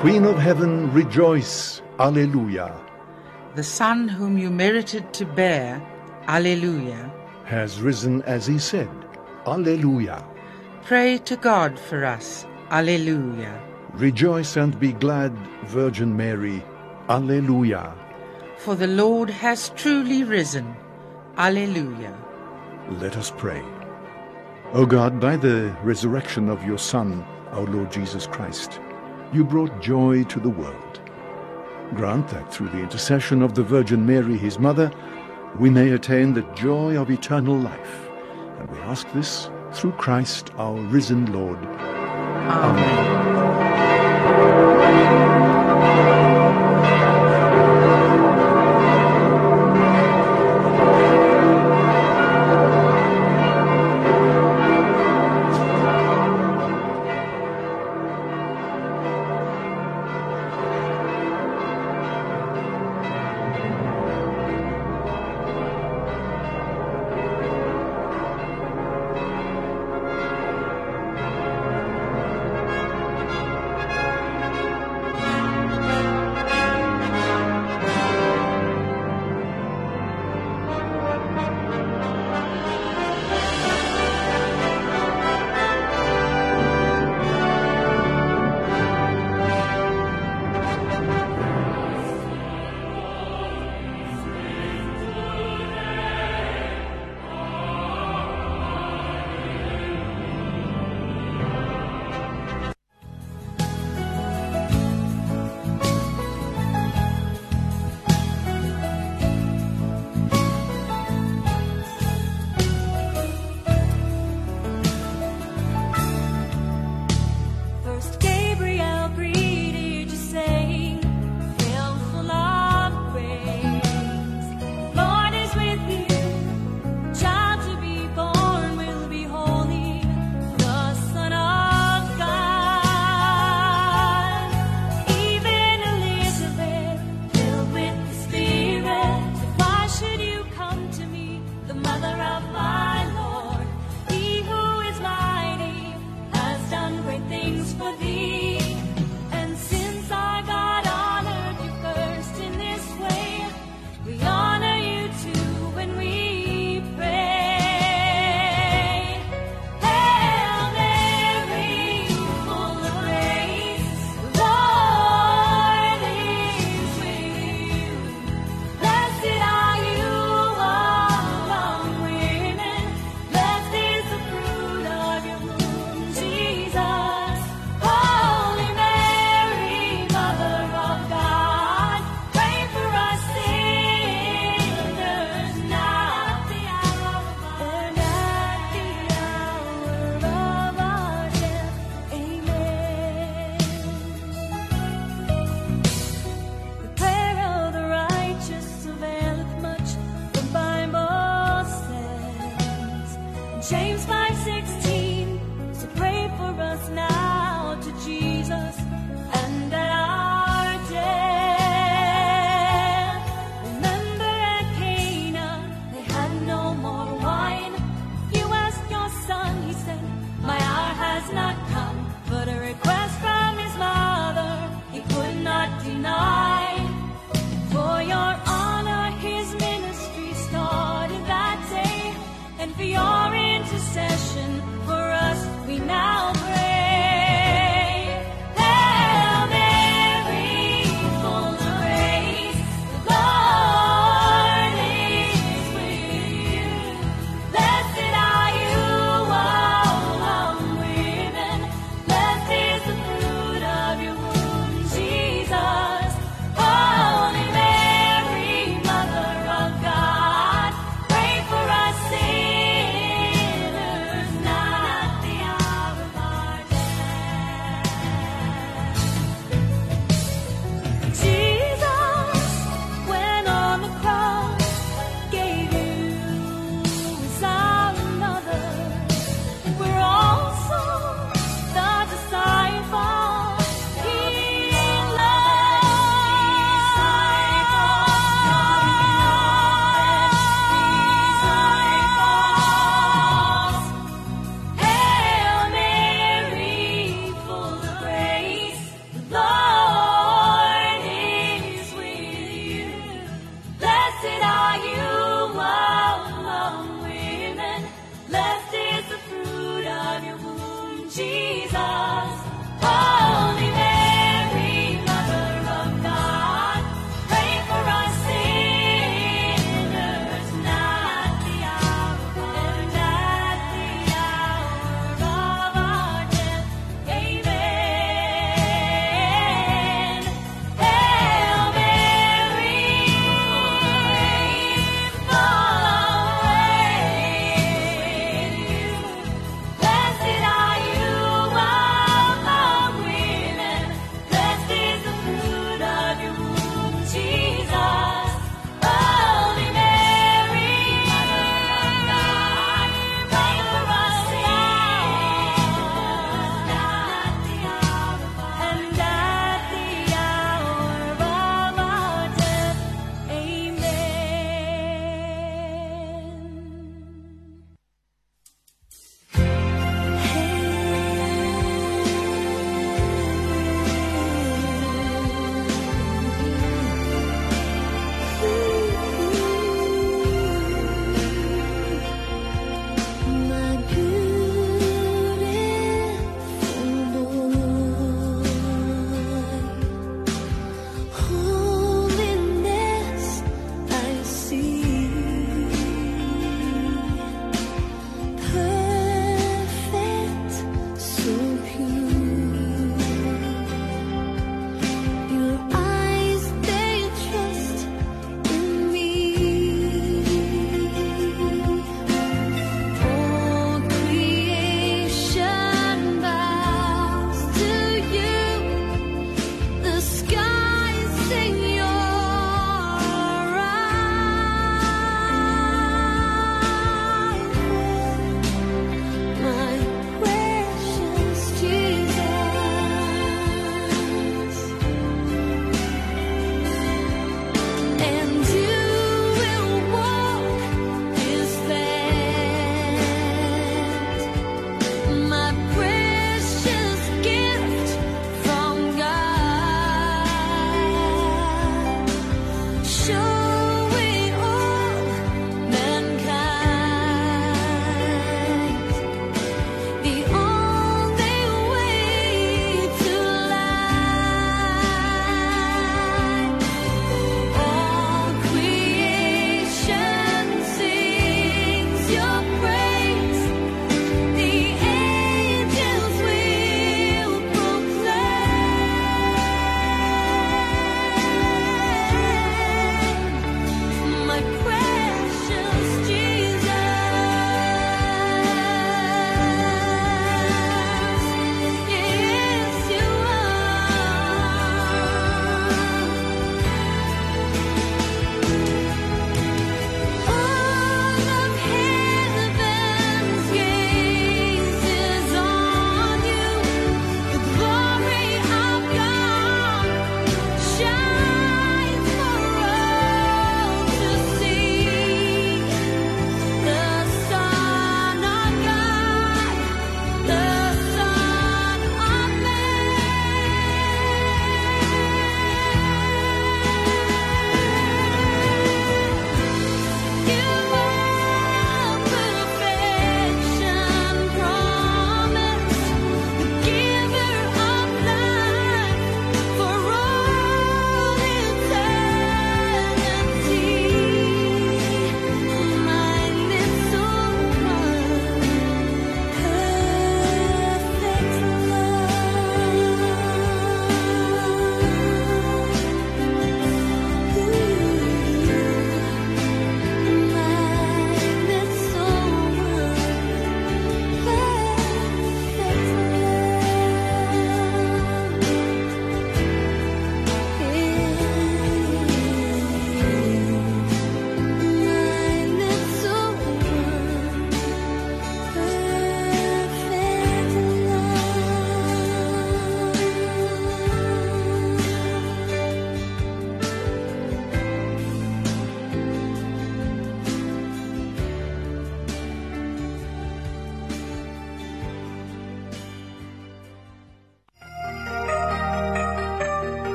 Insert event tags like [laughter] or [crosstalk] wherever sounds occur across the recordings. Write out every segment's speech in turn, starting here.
Queen of Heaven, rejoice, Alleluia. The Son whom you merited to bear, Alleluia. Has risen as he said, Alleluia. Pray to God for us, Alleluia. Rejoice and be glad, Virgin Mary, Alleluia. For the Lord has truly risen, Alleluia. Let us pray. O God, by the resurrection of your Son, our Lord Jesus Christ, you brought joy to the world. Grant that through the intercession of the Virgin Mary, his mother, we may attain the joy of eternal life. And we ask this through Christ our risen Lord. Amen. Amen.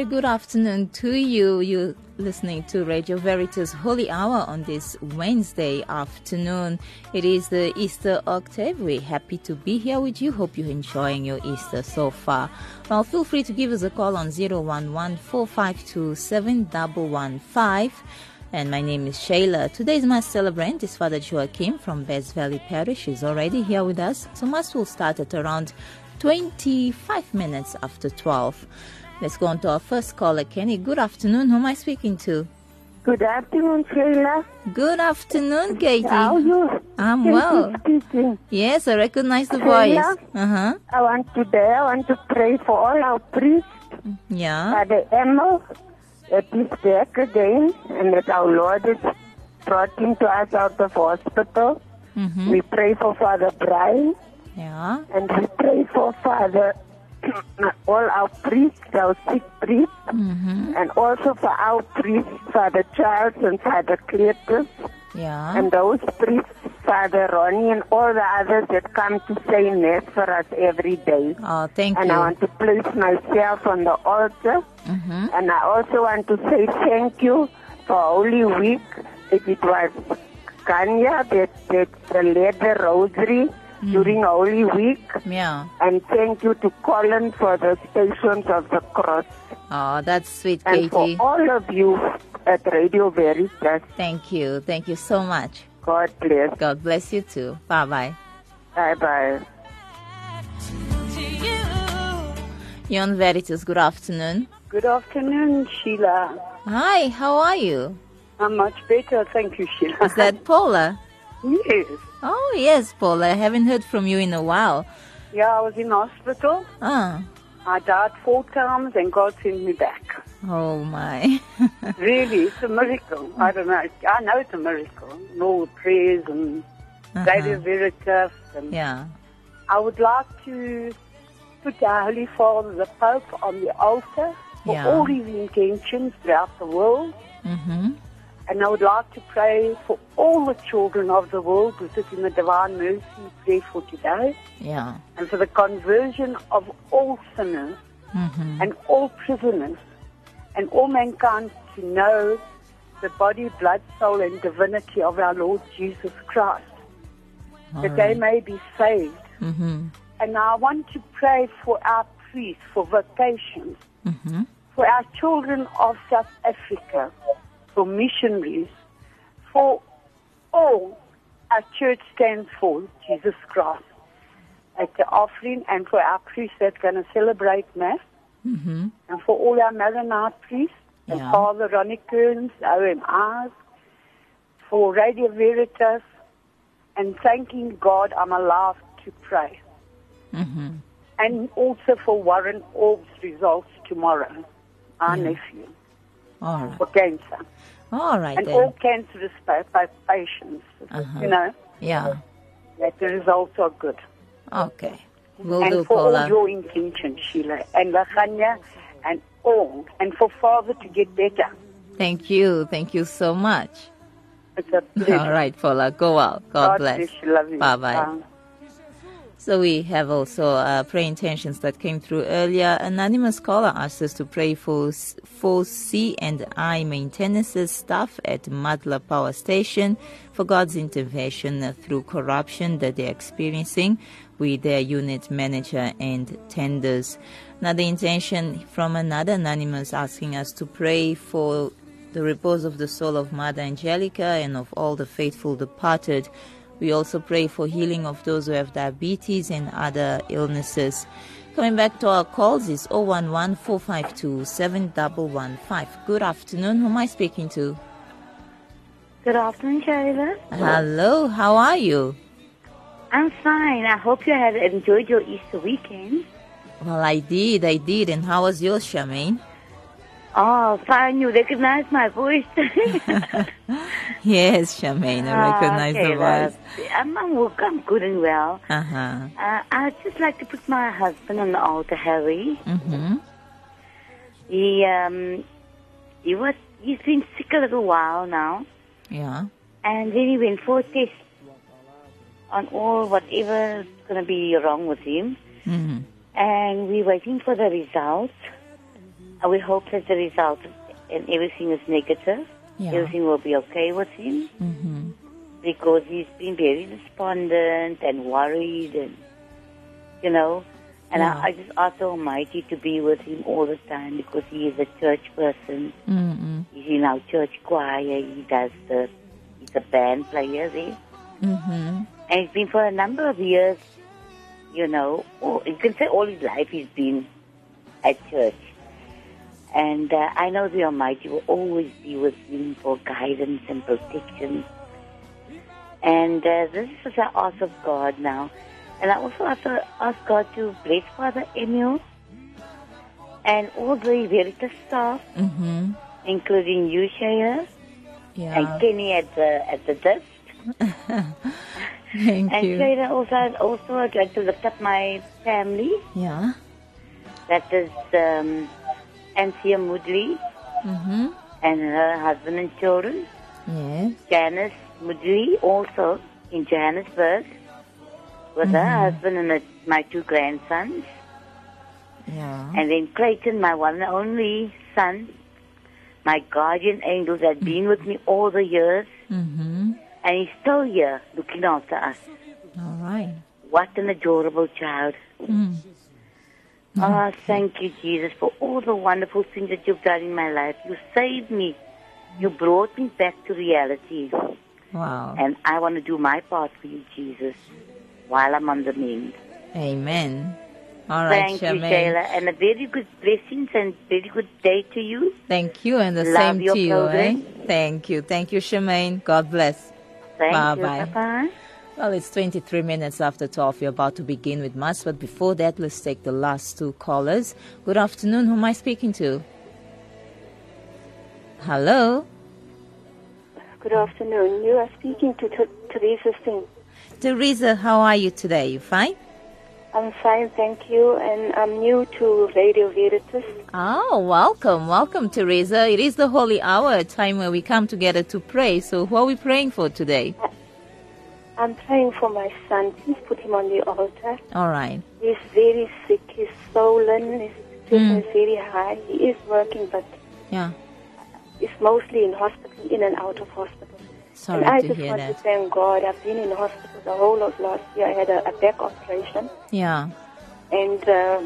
Very good afternoon to you. You're listening to Radio Veritas Holy Hour on this Wednesday afternoon. It is the Easter octave. We're happy to be here with you. Hope you're enjoying your Easter so far. Well, feel free to give us a call on 011 452 7115. And my name is Shayla. Today's Mass celebrant is Father Joachim from Best Valley Parish. He's already here with us. So Mass will start at around 25 minutes after 12. Let's go on to our first caller, Kenny. Good afternoon. Who am I speaking to? Good afternoon, Sheila. Good afternoon, Katie. How are you? I'm Katie well. Speaking. Yes, I recognize the Sheila? voice. Uh huh. I want to today. I want to pray for all our priests. Yeah. Father Emil, that he's back again, and that our Lord is brought him to us out of hospital. Mm-hmm. We pray for Father Brian, Yeah. and we pray for Father all our priests, our sick priests, Mm-hmm. and also for our priests, Father Charles and Father Cletus. Yeah. And those priests, Father Ronnie, and all the others that come to say Mass for us every day. Oh, thank And you. And I want to place myself on the altar. Mm-hmm. And I also want to say thank you for Holy Week. If it was Kanya that, that led the rosary Mm. during Holy Week. Yeah. And thank you to Colin for the Stations of the Cross. Oh, that's sweet, Katie. And for all of you at Radio Veritas, Thank you. Thank you so much. God bless. God bless you too. Bye bye. Bye-bye. To. Yon Veritas, good afternoon. Good afternoon, Sheila. Hi, how are you? I'm much better, thank you, Sheila. Is that Paula? Yes. Oh, yes, Paula. I haven't heard from you in a while. Yeah, I was in hospital. Ah. I died four times and God sent me back. Oh, my. [laughs] Really, it's a miracle. I don't know. I know it's a miracle. And all the prayers and Radio Veritas. And yeah. I would like to put the Holy Father, the Pope, on the altar for Yeah. all his intentions throughout the world. Mm-hmm. And I would like to pray for all the children of the world who sit in the Divine Mercy prayer for today. Yeah. and for the conversion of all sinners Mm-hmm. and all prisoners and all mankind to know the body, blood, soul, and divinity of our Lord Jesus Christ, that they may be saved. Mm-hmm. And I want to pray for our priests, for vocations, Mm-hmm. for our children of South Africa, for missionaries, for all our church stands for, Jesus Christ, at the offering, and for our priests that's going to celebrate Mass, Mm-hmm. and for all our Maronite priests, and Yeah. Father Ronnie Kearns, OMRs, for Radio Veritas, and thanking God I'm allowed to pray. Mm-hmm. And also for Warren Orb's results tomorrow, our nephew, All right. for cancer. All right and then. all cancerous pa- pa- patients, Uh-huh. you know, Yeah. that the results are good. Okay. Will and do, for all your intention, Sheila, and Laganya, and all, and for Father to get better. Thank you. Thank you so much. It's a pleasure. [laughs] All right, Paula. Go out. God, God bless. bless you. Love you. Bye-bye. Bye. So we have also uh, prayer intentions that came through earlier. Anonymous caller asked us to pray for for C and I maintenance staff at Matla Power Station for God's intervention through corruption that they're experiencing with their unit manager and tenders. Another intention from another anonymous asking us to pray for the repose of the soul of Mother Angelica and of all the faithful departed. We also pray for healing of those who have diabetes and other illnesses. Coming back to our calls is 011 452 7115. Good afternoon. Who am I speaking to? Good afternoon, Shayla. Hello, how are you? I'm fine. I hope you have enjoyed your Easter weekend. Well, I did, I did. And how was yours, Charmaine? Oh, fine. You recognize my voice. [laughs] Yes, Charmaine, I recognize okay, the voice. love. I'm, I'm, I'm good and well. Uh huh. Uh, I'd just like to put my husband on the altar, Harry. Mm-hmm. He um, he was he's been sick a little while now, Yeah. and then he went for a test on all whatever is going to be wrong with him, hmm and we're waiting for the results. And we hope that the result and everything is negative. Yeah. Everything will be okay with him hmm because he's been very despondent and worried and you know and Yeah. I, I just ask the Almighty to be with him all the time because he is a church person. Mm-mm. He's in our church choir. He does the he's a band player there. Mm-hmm. And it's been for a number of years, you know, or you can say all his life he's been at church. And uh, I know the Almighty will always be with me for guidance and protection. And uh, this is what I ask of God now. And I also also ask God to bless Father Emil and all the Veritas staff, Mm-hmm. including you, Shaya, Yeah. and Kenny at the, at the desk. [laughs] Thank And you. Shayla also, also I'd like to lift up my family. Yeah. That is um, Anthea Moodley Mm-hmm. and her husband and children. Yes. Janice Moodley also in Johannesburg with her husband and my two grandsons. Yeah. And then Clayton, my one and only son, my guardian angel that's been with me all the years. Mm-hmm. And he's still here looking after us. All right. What an adorable child. Mm. Ah, thank you, Jesus, for all the wonderful things that you've done in my life. You saved me. You brought me back to reality. Wow. And I want to do my part for you, Jesus, while I'm on the mend. Amen. All right, Thank you, Charmaine. Shayla. And a very good blessings and very good day to you. Thank you, and the Love same to you, eh? Thank you. Thank you, Shemaine. God bless. Thank Bye-bye. you. Bye-bye. Well, it's 23 minutes after 12. We're about to begin with Mass, but before that, let's take the last two callers. Good afternoon. Who am I speaking to? Hello? Good afternoon. You are speaking to T- Teresa Singh. Teresa, how are you today? You fine? I'm fine, thank you, and I'm new to Radio Veritas. Oh, welcome. Welcome, Teresa. It is the holy hour, a time where we come together to pray. So, who are we praying for today? Uh, I'm praying for my son. Please put him on the altar. All right. He's very sick. He's swollen. His pressure is very high. He is working, but Yeah. he's mostly in hospital, in and out of hospital. Sorry and I to just hear want that. to thank God. I've been in hospital the whole of last year. I had a, a back operation, Yeah. and uh,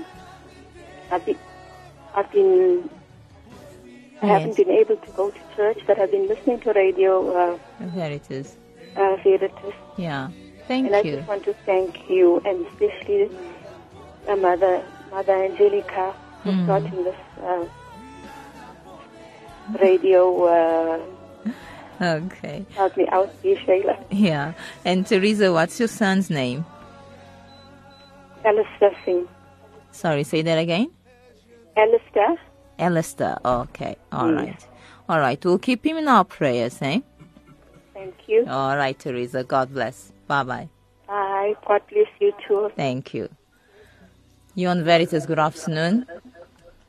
I've been, I've been, I Yes. haven't been able to go to church, but I've been listening to radio uh, There it is. uh, Veritas. Yeah. Thank and I just want to thank you, and especially uh, Mother Mother Angelica for Mm. starting this uh, radio. Uh, [laughs] Okay. help me out, please, Shayla. Yeah. And Teresa, what's your son's name? Alistair Singh. Sorry, say that again. Alistair, Alistair. Okay. All Yes. right. All right. We'll keep him in our prayers, eh? Thank you. All right, Teresa. God bless. Bye bye. Bye. God bless you too. Thank you. You on Veritas, good afternoon.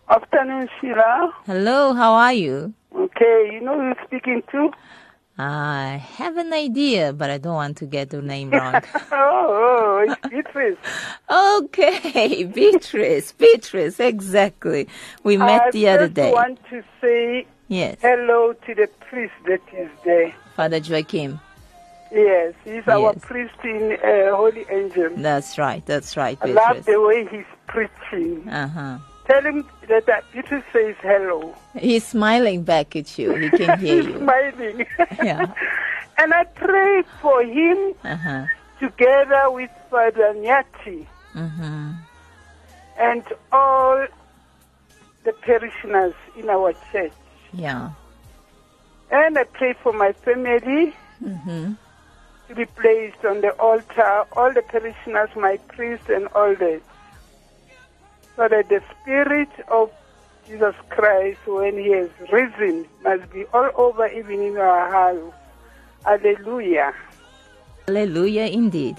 Afternoon, Sheila. Hello, how are you? Okay, you know who you're speaking to? I have an idea, but I don't want to get the name [laughs] wrong. oh, oh, it's Beatrice. [laughs] okay, [laughs] Beatrice, Beatrice, exactly. We met I the other just day. want to say Yes, hello to the priest that is there. Father Joachim. Yes, he's our priest in uh, Holy Angel. That's right, that's right, I love the way he's preaching. Uh huh. Tell him that uh, Beatrice says hello. He's smiling back at you. He can [laughs] hear he's you. smiling. [laughs] Yeah. [laughs] and I pray for him Uh huh. together with Father Nyati Mm-hmm. and all the parishioners in our church. Yeah. And I pray for my family Mm-hmm. to be placed on the altar, all the parishioners, my priest, and all that. So that the Spirit of Jesus Christ, when He has risen, must be all over, even in our house. Hallelujah. Hallelujah, indeed.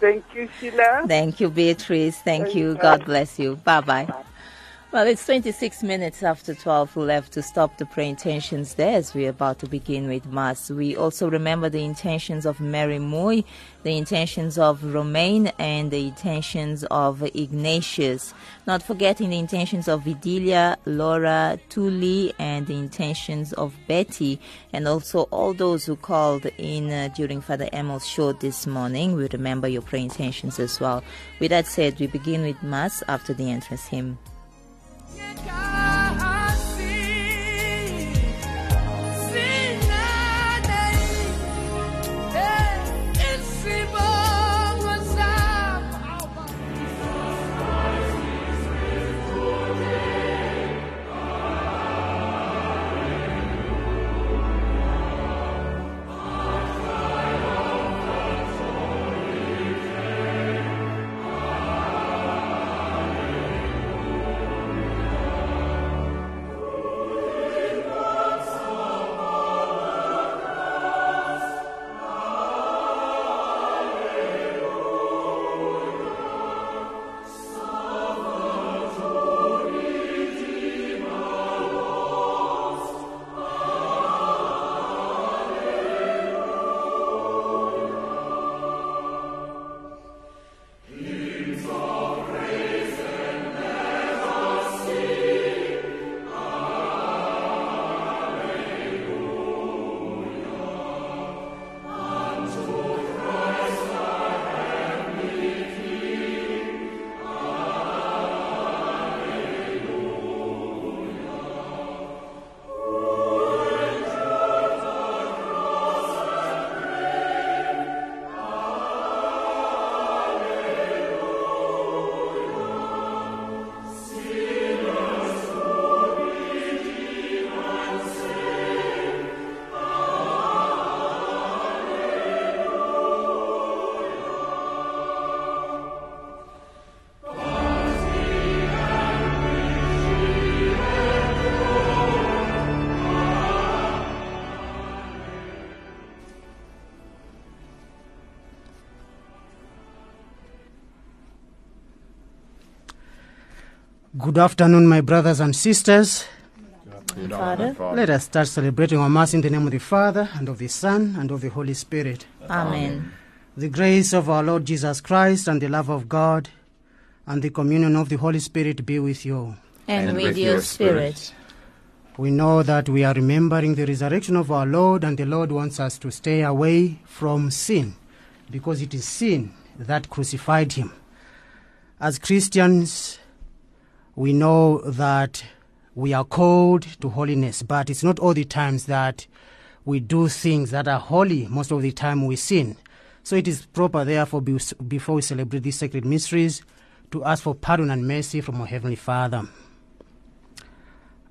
Thank you, Sheila. Thank you, Beatrice. Thank Thank you. you. God bless you. Bye bye. Well, it's 26 minutes after 12. We'll have to stop the prayer intentions there as we're about to begin with Mass. We also remember the intentions of Mary Moy, the intentions of Romaine, and the intentions of Ignatius. Not forgetting the intentions of Vidilia, Laura, Tuli, and the intentions of Betty, and also all those who called in uh, during Father Emil's show this morning. We remember your prayer intentions as well. With that said, we begin with Mass after the entrance hymn. God. Good afternoon, my brothers and sisters. Father, Let us start celebrating our Mass in the name of the Father, and of the Son, and of the Holy Spirit. Amen. The grace of our Lord Jesus Christ, and the love of God, and the communion of the Holy Spirit be with you. And, with your spirit. We know that we are remembering the resurrection of our Lord, and the Lord wants us to stay away from sin, because it is sin that crucified him. As Christians, we know that we are called to holiness, but it's not all the times that we do things that are holy. Most of the time we sin. So it is proper, therefore, before we celebrate these sacred mysteries, to ask for pardon and mercy from our Heavenly Father.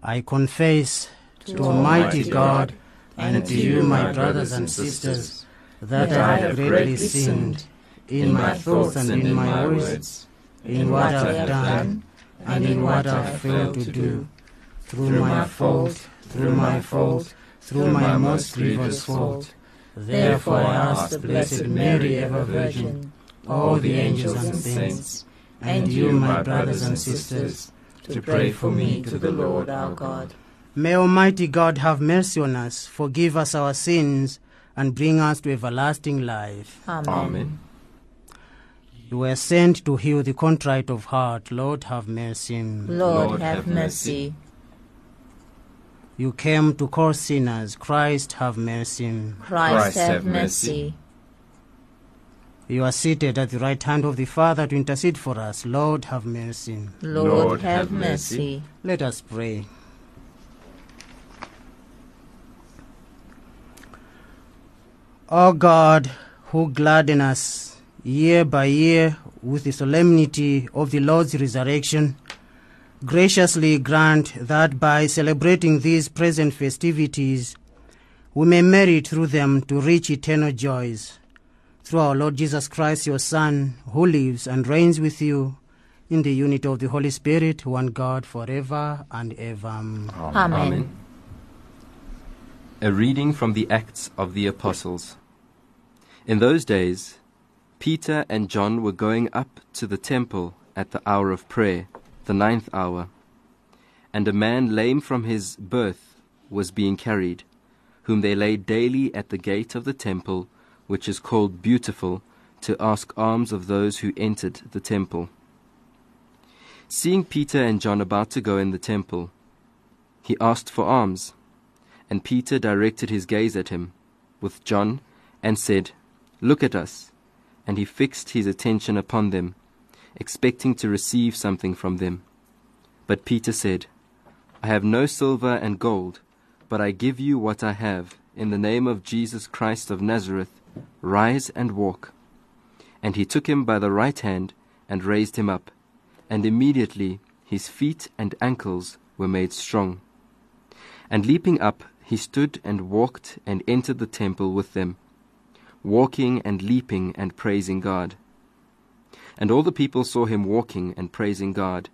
I confess to, Almighty God and to you, my brothers and sisters, that I have greatly sinned in my thoughts and in my words, in what I have done and in what I failed to do, through my fault, through my fault, through my most grievous fault. Therefore I ask the Blessed Mary, ever Virgin, all the angels and saints, and you, my brothers and sisters, To pray for me to the Lord our God. May Almighty God have mercy on us, forgive us our sins, and bring us to everlasting life. Amen. You were sent to heal the contrite of heart. Lord, have mercy. Lord, have mercy. You came to call sinners. Christ, have mercy. Christ, have mercy. You are seated at the right hand of the Father to intercede for us. Lord, have mercy. Lord, have mercy. Let us pray. O God, who gladden us year by year with the solemnity of the Lord's resurrection, graciously grant that by celebrating these present festivities, we may merit through them to reach eternal joys. Through our Lord Jesus Christ, your Son, who lives and reigns with you in the unity of the Holy Spirit, one God, forever and ever. Amen. A reading from the Acts of the Apostles. In those days, Peter and John were going up to the temple at the hour of prayer, the ninth hour. and a man lame from his birth was being carried, whom they laid daily at the gate of the temple, which is called Beautiful, to ask alms of those who entered the temple. Seeing Peter and John about to go in the temple, he asked for alms, and Peter directed his gaze at him, with John, and said, Look at us. And he fixed his attention upon them, expecting to receive something from them. But Peter said, I have no silver and gold, but I give you what I have. In the name of Jesus Christ of Nazareth, rise and walk. And he took him by the right hand and raised him up, and immediately his feet and ankles were made strong. And leaping up, he stood and walked and entered the temple with them, walking and leaping and praising God. And all the people saw him walking and praising God,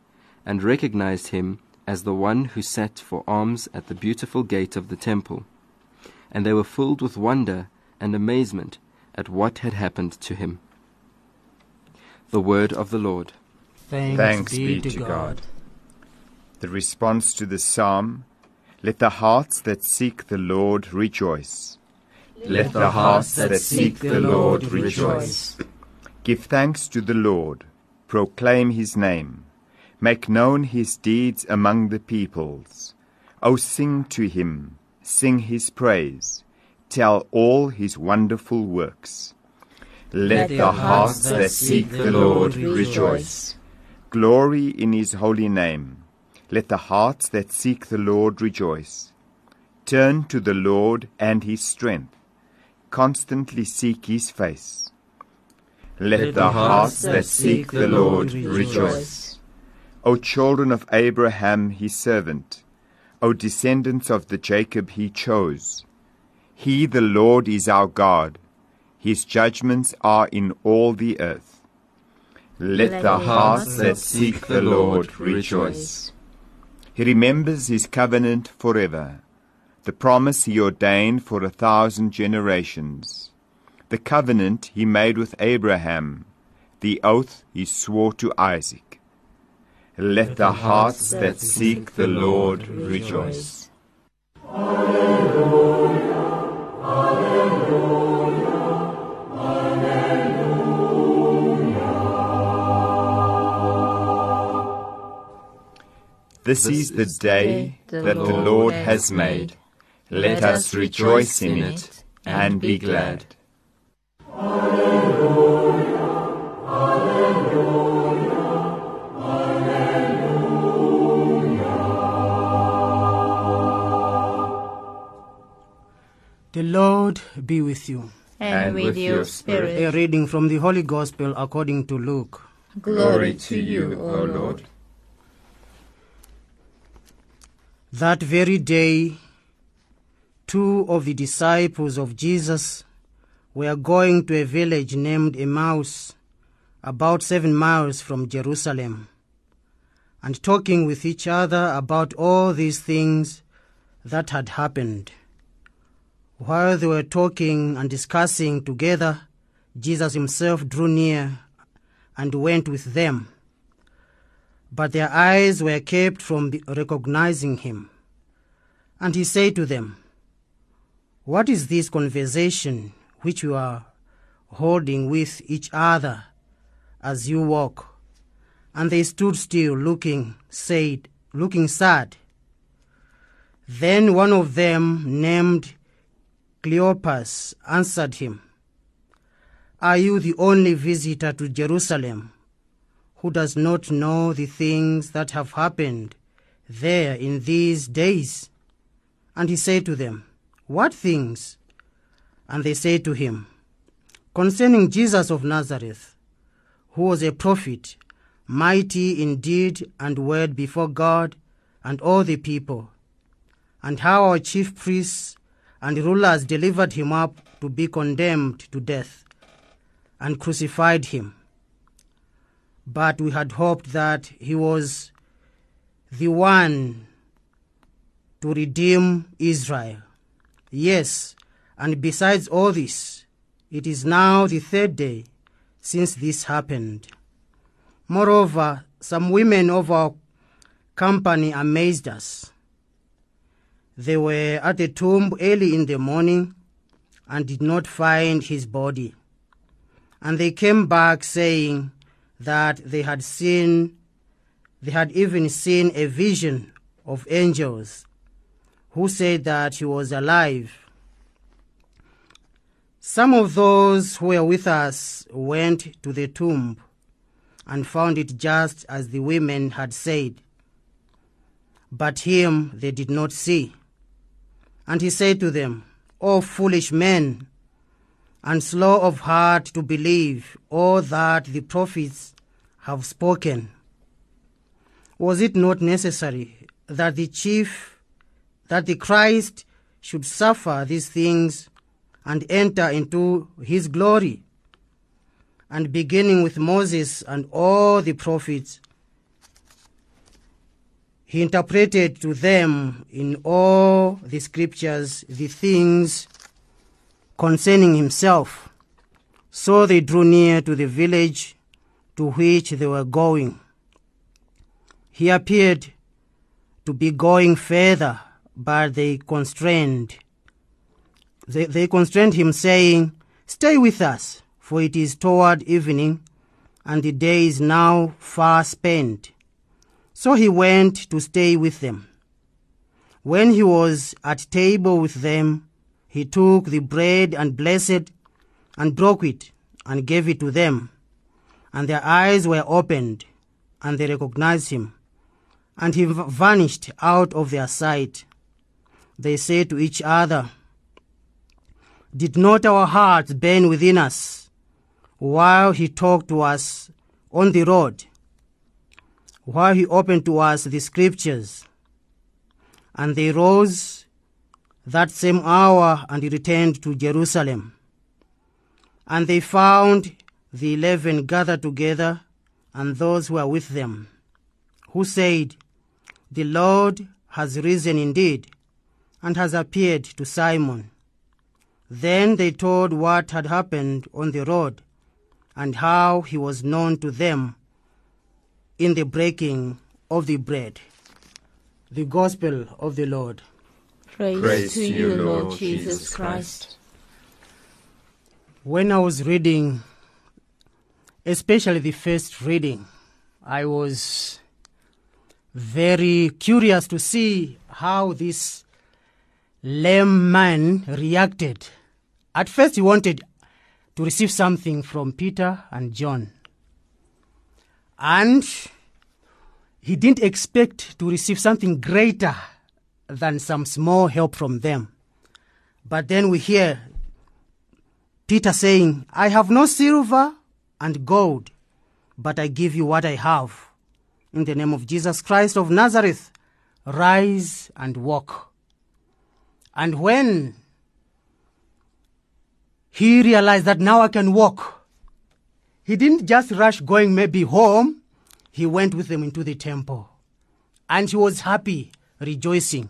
and recognized him as the one who sat for alms at the beautiful gate of the temple. And they were filled with wonder and amazement at what had happened to him. The word of the Lord. Thanks, Thanks be, be to to God. God. The response to the psalm Let the hearts that seek the Lord rejoice. Let the hearts that seek the Lord rejoice. Give thanks to the Lord, proclaim his name, make known his deeds among the peoples. O sing to him, sing his praise, tell all his wonderful works. Let the hearts that seek the Lord rejoice. Glory in his holy name. Let the hearts that seek the Lord rejoice. Turn to the Lord and his strength. Constantly seek his face. Let, the hearts that seek the Lord rejoice. O children of Abraham his servant, O descendants of the Jacob he chose. He the Lord is our God. His judgments are in all the earth. Let, the hearts that seek the Lord rejoice. He remembers his covenant forever, the promise he ordained for a thousand generations, the covenant he made with Abraham, the oath he swore to Isaac. Let the hearts that seek the Lord rejoice. Alleluia, Alleluia. This is the day that the Lord has made. Let us rejoice in it and be glad. The Lord be with you. And, with your spirit. A reading from the Holy Gospel according to Luke. Glory to you, O Lord. That very day, two of the disciples of Jesus were going to a village named Emmaus, about seven miles from Jerusalem, and talking with each other about all these things that had happened. While they were talking and discussing together, Jesus himself drew near and went with them. But their eyes were kept from recognizing him. And he said to them, What is this conversation which you are holding with each other as you walk? And they stood still, looking, said, looking sad. Then one of them, named Cleopas, answered him, Are you the only visitor to Jerusalem who does not know the things that have happened there in these days? And he said to them, What things? And they said to him, Concerning Jesus of Nazareth, who was a prophet, mighty in deed and word before God and all the people, and how our chief priests and rulers delivered him up to be condemned to death and crucified him. But we had hoped that he was the one to redeem Israel. Yes, and besides all this, it is now the third day since this happened. Moreover, some women of our company amazed us. They were at the tomb early in the morning and did not find his body. And they came back saying that they had seen, they had even seen a vision of angels who said that he was alive. Some of those who were with us went to the tomb and found it just as the women had said. But him they did not see. And he said to them, O foolish men, and slow of heart to believe all that the prophets have spoken. Was it not necessary that the chief, that the Christ should suffer these things and enter into his glory? And beginning with Moses and all the prophets, he interpreted to them in all the scriptures the things concerning himself. So they drew near to the village to which they were going. He appeared to be going further, but they constrained. They, they constrained him, saying, Stay with us, for it is toward evening, and the day is now far spent. So he went to stay with them. When he was at table with them, he took the bread and blessed and broke it and gave it to them. And their eyes were opened, and they recognized him. And he vanished out of their sight. They said to each other, Did not our hearts burn within us while he talked to us on the road? while he opened to us the scriptures. And they rose that same hour and returned to Jerusalem. And they found the eleven gathered together and those who were with them, who said, The Lord has risen indeed and has appeared to Simon. Then they told what had happened on the road and how he was known to them in the breaking of the bread. The Gospel of the Lord. Praise, Praise to to you, you, Lord Lord Jesus Jesus Christ. When I was reading, especially the first reading, I was very curious to see how this lame man reacted. At first, he wanted to receive something from Peter and John. And he didn't expect to receive something greater than some small help from them. But then we hear Peter saying, I have no silver and gold, but I give you what I have. In the name of Jesus Christ of Nazareth, rise and walk. And when he realized that now I can walk, he didn't just rush going maybe home, he went with them into the temple. And he was happy, rejoicing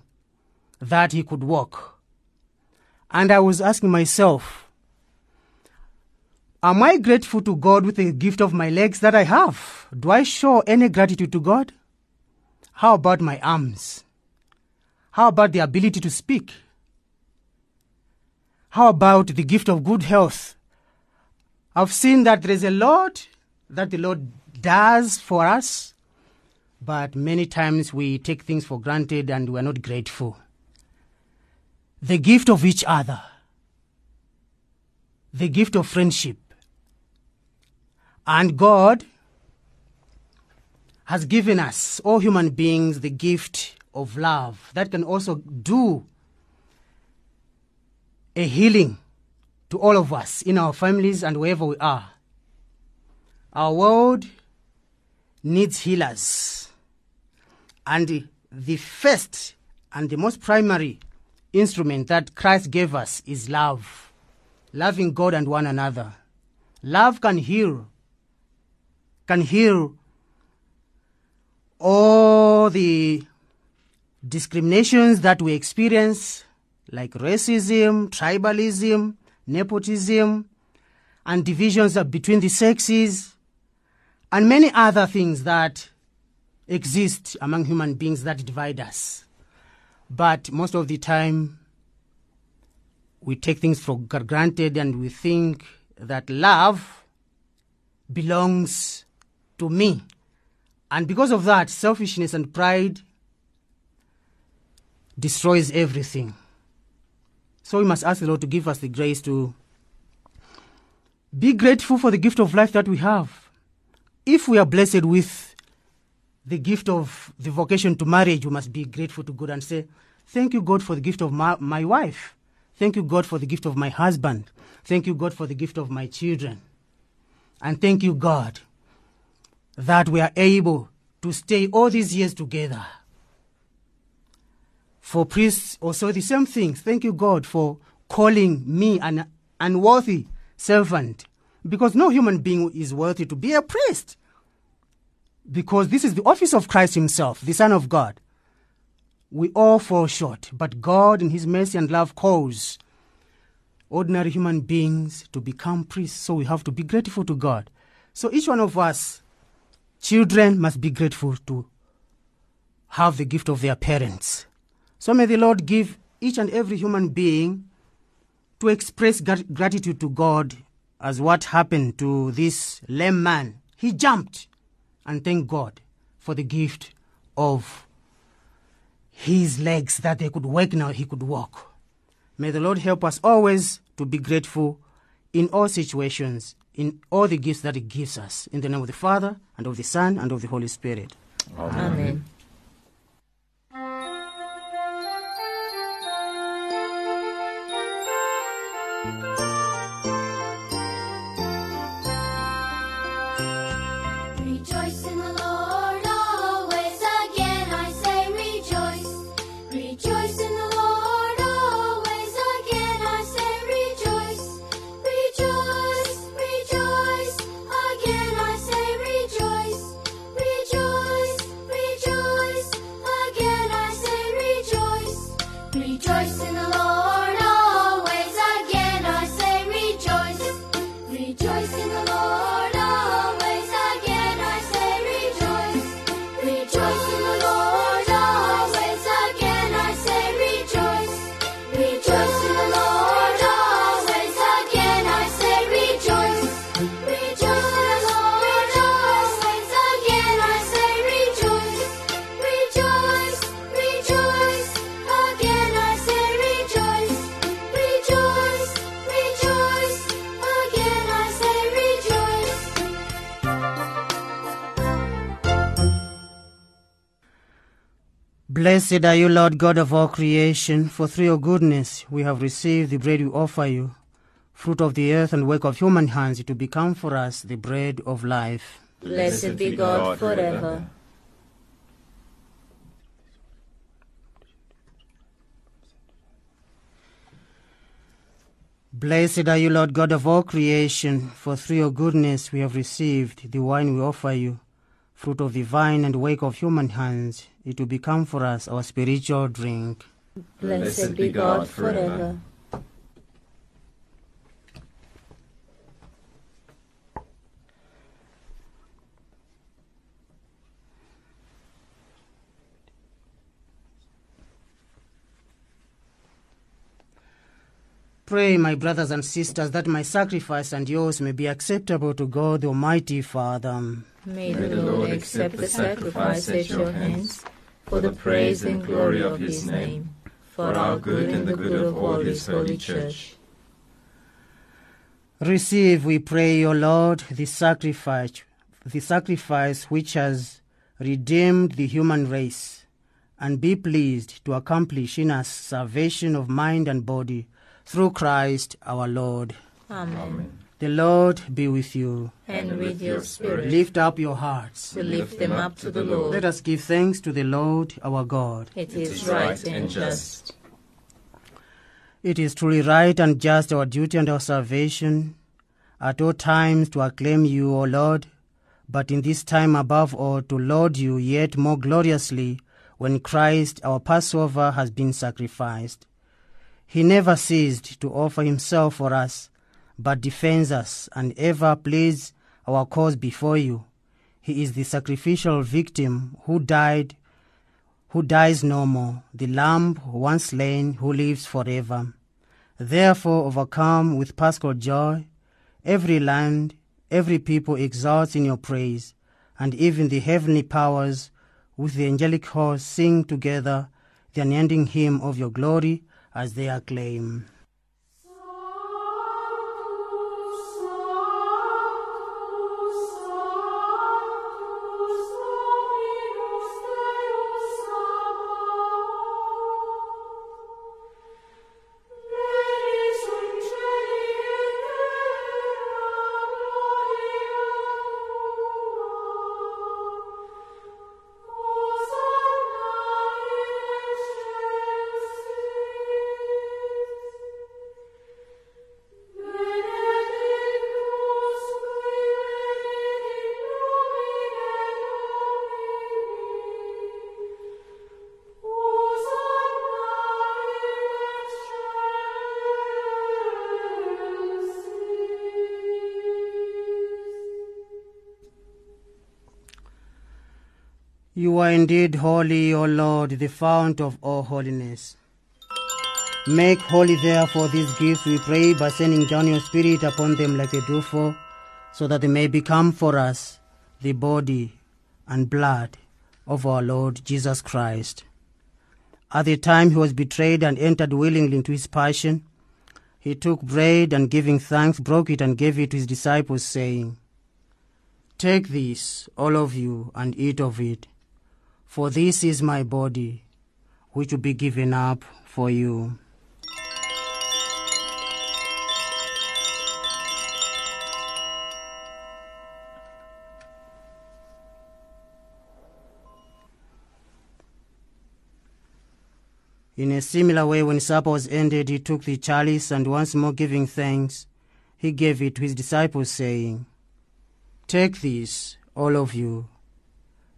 that he could walk. And I was asking myself, Am I grateful to God with the gift of my legs that I have? Do I show any gratitude to God? How about my arms? How about the ability to speak? How about the gift of good health? I've seen that there is a lot that the Lord does for us, but many times we take things for granted and we are not grateful. The gift of each other, the gift of friendship. And God has given us, all human beings, the gift of love that can also do a healing to all of us in our families and wherever we are. Our world needs healers. And the first and the most primary instrument that Christ gave us is love. Loving God and one another. Love can heal, can heal all the discriminations that we experience, like racism, tribalism, nepotism, and divisions between the sexes, and many other things that exist among human beings that divide us. But most of the time, we take things for granted and we think that love belongs to me. And because of that, selfishness and pride destroys everything. So we must ask the Lord to give us the grace to be grateful for the gift of life that we have. If we are blessed with the gift of the vocation to marriage, we must be grateful to God and say, Thank you, God, for the gift of my, my wife. Thank you, God, for the gift of my husband. Thank you, God, for the gift of my children. And thank you, God, that we are able to stay all these years together. For priests, also the same thing. Thank you, God, for calling me an unworthy servant. Because no human being is worthy to be a priest. Because this is the office of Christ Himself, the Son of God. We all fall short, but God, in His mercy and love, calls ordinary human beings to become priests. So we have to be grateful to God. So each one of us, children, must be grateful to have the gift of their parents. So may the Lord give each and every human being to express grat- gratitude to God as what happened to this lame man. He jumped and thanked God for the gift of his legs that they could work now, he could walk. May the Lord help us always to be grateful in all situations, in all the gifts that He gives us. In the name of the Father, and of the Son, and of the Holy Spirit. Amen. Rejoice Blessed are you, Lord God of all creation, for through your goodness we have received the bread we offer you, fruit of the earth and work of human hands, to become for us the bread of life. Blessed be God forever. Blessed are you, Lord God of all creation, for through your goodness we have received the wine we offer you, fruit of the vine and work of human hands, it will become for us our spiritual drink. Blessed be God forever. Pray, my brothers and sisters, that my sacrifice and yours may be acceptable to God, the Almighty Father. May the Lord accept the sacrifice at your hands for the praise and glory of his name, for our good and the good of all his holy church. Receive, we pray, O Lord, the sacrifice, the sacrifice which has redeemed the human race, and be pleased to accomplish in us salvation of mind and body through Christ our Lord. Amen. The Lord be with you. And with your spirit, Lift up your hearts. we lift them up to the Lord. Let us give thanks to the Lord our God. It is right and just. It is truly right and just our duty and our salvation at all times to acclaim you, O Lord, but in this time above all to laud you yet more gloriously when Christ our Passover has been sacrificed. He never ceased to offer himself for us, but defends us and ever pleads our cause before you. He is the sacrificial victim who died, who dies no more, the lamb once slain who lives forever. Therefore, overcome with paschal joy, every land, every people exalts in your praise, and even the heavenly powers with the angelic host sing together the unending hymn of your glory as they acclaim. You are indeed holy, O Lord, the fount of all holiness. Make holy therefore these gifts, we pray, by sending down your Spirit upon them like a dewfall, so that they may become for us the body and blood of our Lord Jesus Christ. At the time he was betrayed and entered willingly into his passion, he took bread and giving thanks, broke it and gave it to his disciples, saying, Take this, all of you, and eat of it. For this is my body, which will be given up for you. In a similar way, when supper was ended, he took the chalice and once more giving thanks, he gave it to his disciples, saying, Take this, all of you,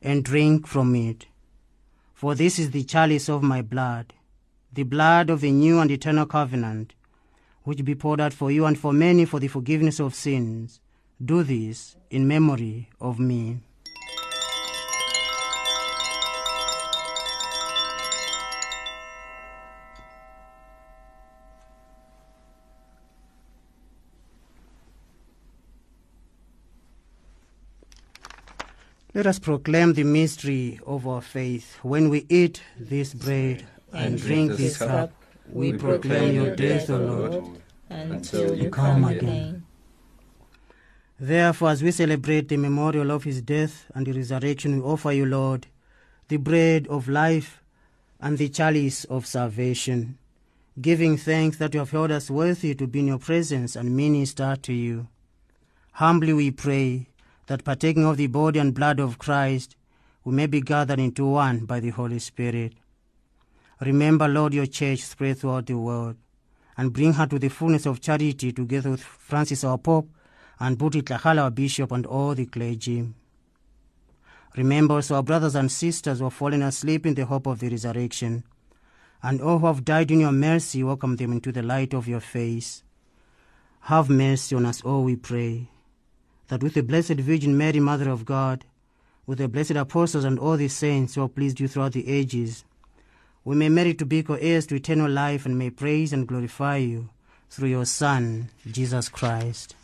and drink from it. For this is the chalice of my blood, the blood of the new and eternal covenant, which be poured out for you and for many for the forgiveness of sins. Do this in memory of me. Let us proclaim the mystery of our faith. When we eat this bread and drink this cup, we proclaim your death, O Lord, until you come again. Therefore, as we celebrate the memorial of his death and the resurrection, we offer you, Lord, the bread of life and the chalice of salvation, giving thanks that you have held us worthy to be in your presence and minister to you. Humbly we pray that partaking of the body and blood of Christ, we may be gathered into one by the Holy Spirit. Remember, Lord, your church spread throughout the world, and bring her to the fullness of charity together with Francis our Pope and Buti our Bishop and all the clergy. Remember also our brothers and sisters who have fallen asleep in the hope of the resurrection, and all who have died in your mercy, welcome them into the light of your face. Have mercy on us all, we pray that with the Blessed Virgin Mary, Mother of God, with the blessed apostles and all the saints who have pleased you throughout the ages, we may merit to be co-heirs to eternal life and may praise and glorify you through your Son, Jesus Christ.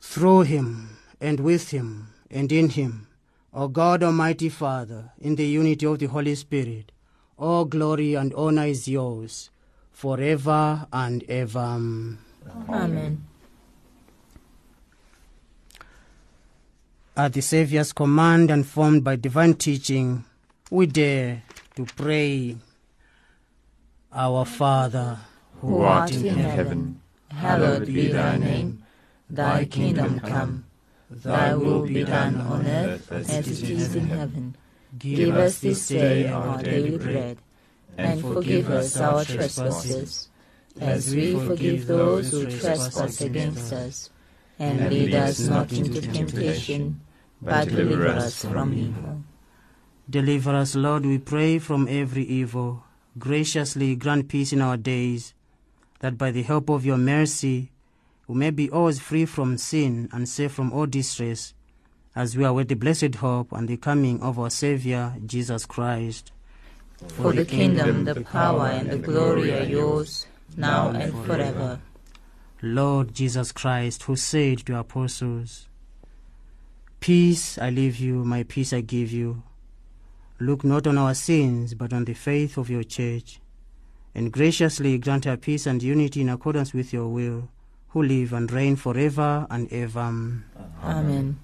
Through him, and with him, and in him, O God Almighty Father, in the unity of the Holy Spirit, all glory and honor is yours forever and ever. Mm. Amen. At the Saviour's command and formed by divine teaching, we dare to pray. Our Father, who art in heaven, hallowed be thy name. Thy kingdom come, thy will be done on earth as it is in heaven. Give us this day our daily bread, and forgive us our trespasses, as we forgive those who trespass against us. And lead us not into temptation, but deliver us from evil. Deliver us, Lord, we pray, from every evil. Graciously grant peace in our days, that by the help of your mercy we may be always free from sin and safe from all distress, as we await the blessed hope and the coming of our Saviour, Jesus Christ. For the kingdom, the power, and the glory are yours, now and forever. Lord Jesus Christ, who said to your apostles, Peace I leave you, my peace I give you. Look not on our sins, but on the faith of your church, and graciously grant her peace and unity in accordance with your will, who live and reign forever and ever. Amen.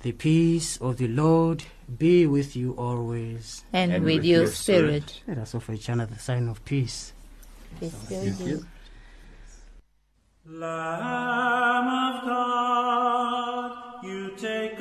The peace of the Lord be with you always. And, And with with your your spirit. spirit. Let us offer each other the sign of peace. Peace be with you. Lamb of God, you take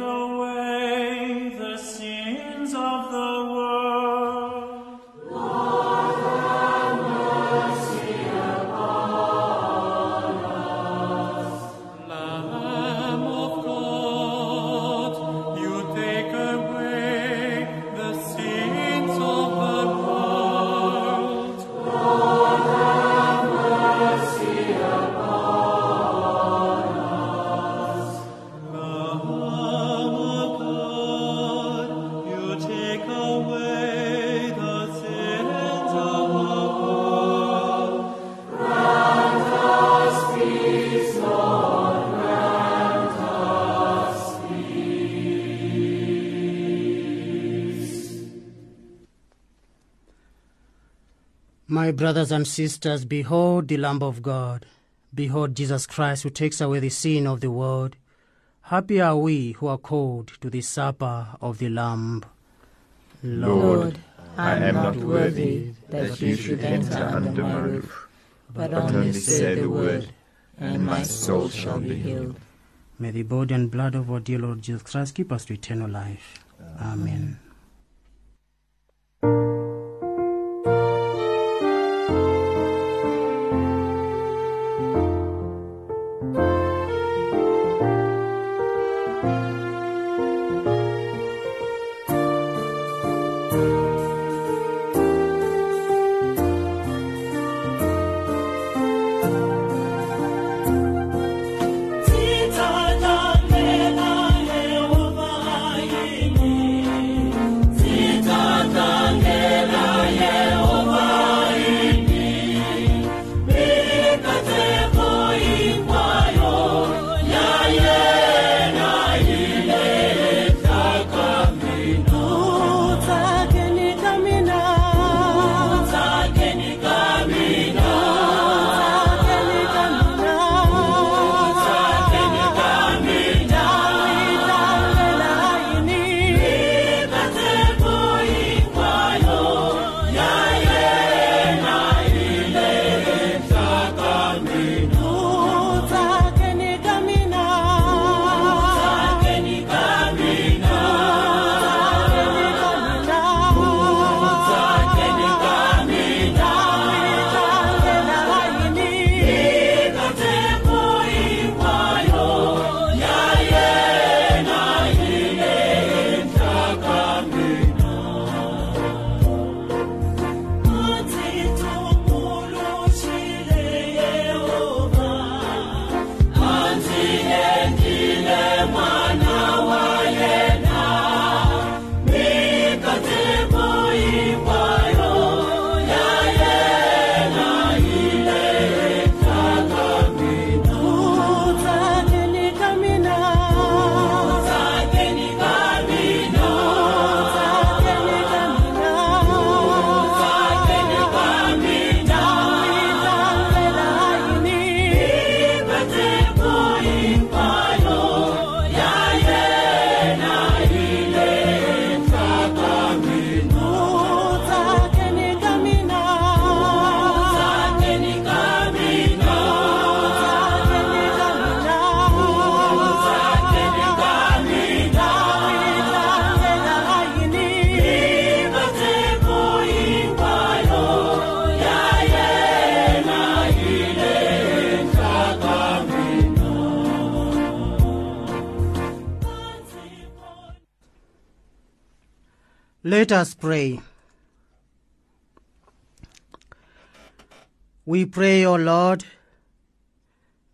My brothers and sisters, behold the Lamb of God. Behold Jesus Christ who takes away the sin of the world. Happy are we who are called to the supper of the Lamb. Lord, I am not worthy that you should enter under my roof, but only say the word, and my soul shall be healed. May the body and blood of our dear Lord Jesus Christ keep us to eternal life. Amen.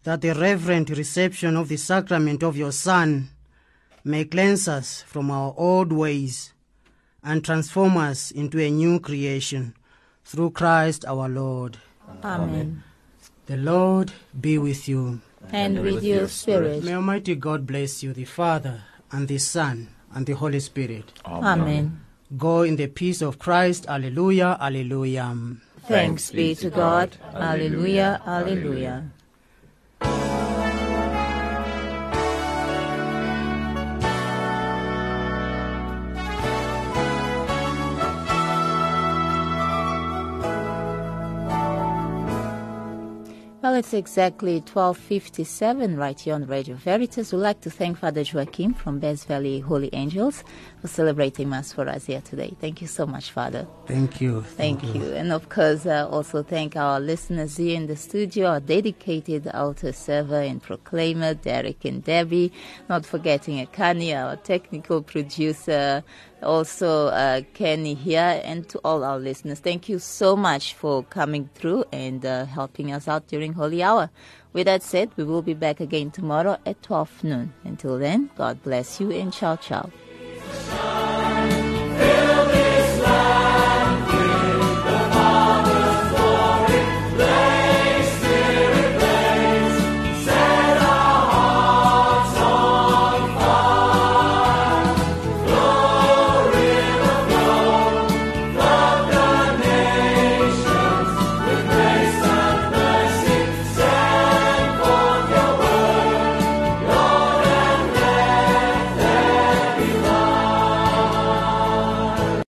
That the reverent reception of the sacrament of your Son may cleanse us from our old ways and transform us into a new creation through Christ our Lord. Amen. The Lord be with you. And with your spirit. May Almighty God bless you, the Father, and the Son, and the Holy Spirit. Amen. Go in the peace of Christ. Alleluia, alleluia. Thanks be to God. Alleluia, alleluia. Well, it's exactly 12.57 right here on Radio Veritas. We'd like to thank Father Joachim from Bez Valley Holy Angels for celebrating Mass for us here today. Thank you so much, Father. Thank you. Thank, you. And of course, uh, also thank our listeners here in the studio, our dedicated altar server and proclaimer, Derek and Debbie. Not forgetting Akani, our technical producer, also uh, Kenny here, and to all our listeners. Thank you so much for coming through and uh, helping us out during Holy Hour. With that said, we will be back again tomorrow at 12 noon. Until then, God bless you and ciao ciao.